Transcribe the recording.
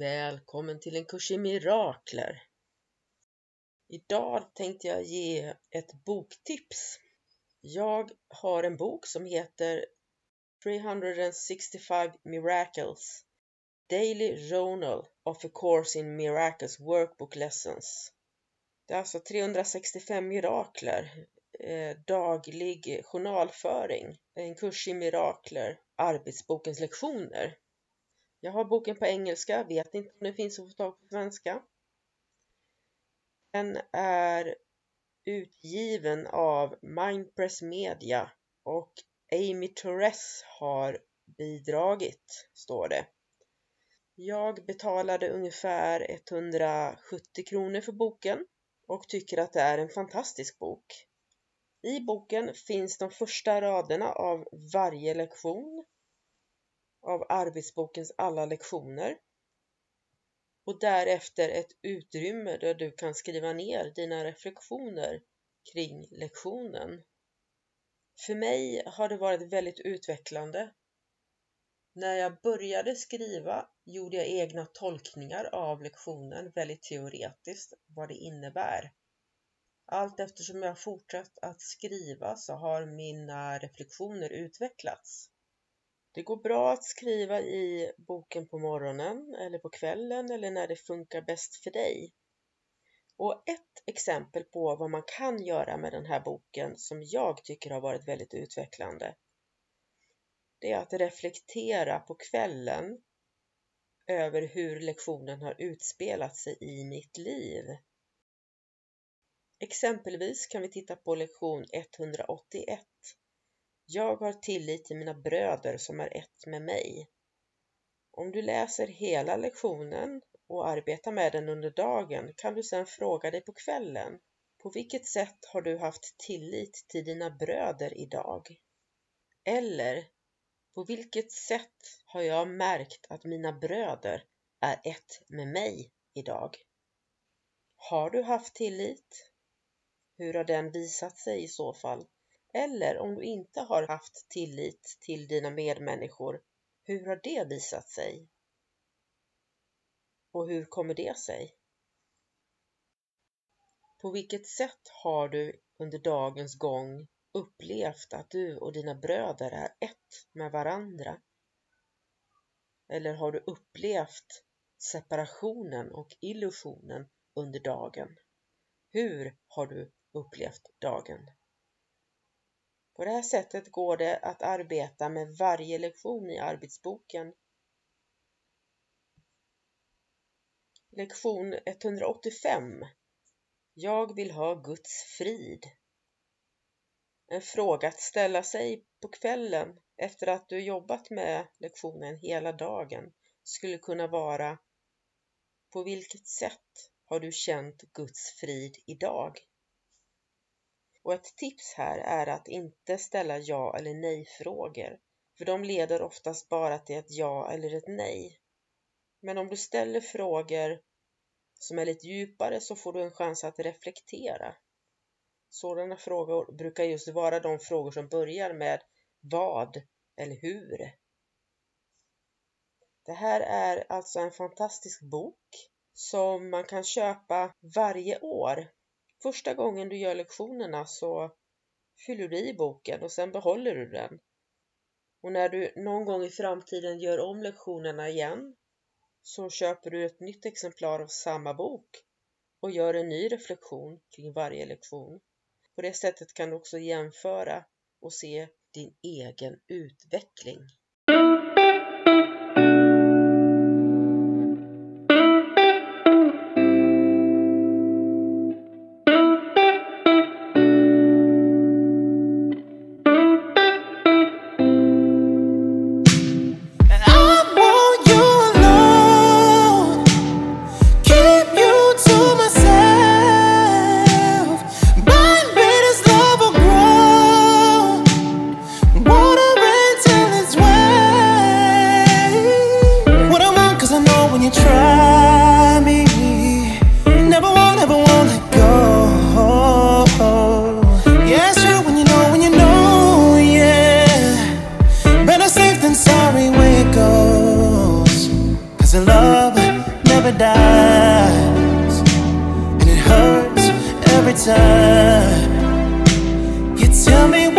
Välkommen till en kurs i mirakler. Idag tänkte jag ge ett boktips. Jag har en bok som heter 365 Miracles Daily Journal of a Course in Miracles Workbook Lessons. Det är alltså 365 mirakler, eh, daglig journalföring, en kurs i mirakler, arbetsbokens lektioner. Jag har boken på engelska, vet inte om den finns att få tag på svenska. Den är utgiven av Mindpress Media och Amy Torres har bidragit, står det. Jag betalade ungefär 170 kronor för boken och tycker att det är en fantastisk bok. I boken finns de första raderna av varje lektion av arbetsbokens alla lektioner och därefter ett utrymme där du kan skriva ner dina reflektioner kring lektionen. För mig har det varit väldigt utvecklande. När jag började skriva gjorde jag egna tolkningar av lektionen väldigt teoretiskt, vad det innebär. Allt eftersom jag fortsatt att skriva så har mina reflektioner utvecklats. Det går bra att skriva i boken på morgonen eller på kvällen eller när det funkar bäst för dig. Och ett exempel på vad man kan göra med den här boken som jag tycker har varit väldigt utvecklande det är att reflektera på kvällen över hur lektionen har utspelat sig i mitt liv. Exempelvis kan vi titta på lektion 181 jag har tillit till mina bröder som är ett med mig. Om du läser hela lektionen och arbetar med den under dagen kan du sedan fråga dig på kvällen på vilket sätt har du haft tillit till dina bröder idag? Eller på vilket sätt har jag märkt att mina bröder är ett med mig idag? Har du haft tillit? Hur har den visat sig i så fall? Eller om du inte har haft tillit till dina medmänniskor, hur har det visat sig? Och hur kommer det sig? På vilket sätt har du under dagens gång upplevt att du och dina bröder är ett med varandra? Eller har du upplevt separationen och illusionen under dagen? Hur har du upplevt dagen? På det här sättet går det att arbeta med varje lektion i arbetsboken. Lektion 185 Jag vill ha Guds frid. En fråga att ställa sig på kvällen efter att du jobbat med lektionen hela dagen skulle kunna vara På vilket sätt har du känt Guds frid idag? Och ett tips här är att inte ställa ja eller nej frågor, för de leder oftast bara till ett ja eller ett nej. Men om du ställer frågor som är lite djupare så får du en chans att reflektera. Sådana frågor brukar just vara de frågor som börjar med vad eller hur. Det här är alltså en fantastisk bok som man kan köpa varje år Första gången du gör lektionerna så fyller du i boken och sen behåller du den. Och när du någon gång i framtiden gör om lektionerna igen så köper du ett nytt exemplar av samma bok och gör en ny reflektion kring varje lektion. På det sättet kan du också jämföra och se din egen utveckling. every time. You tell me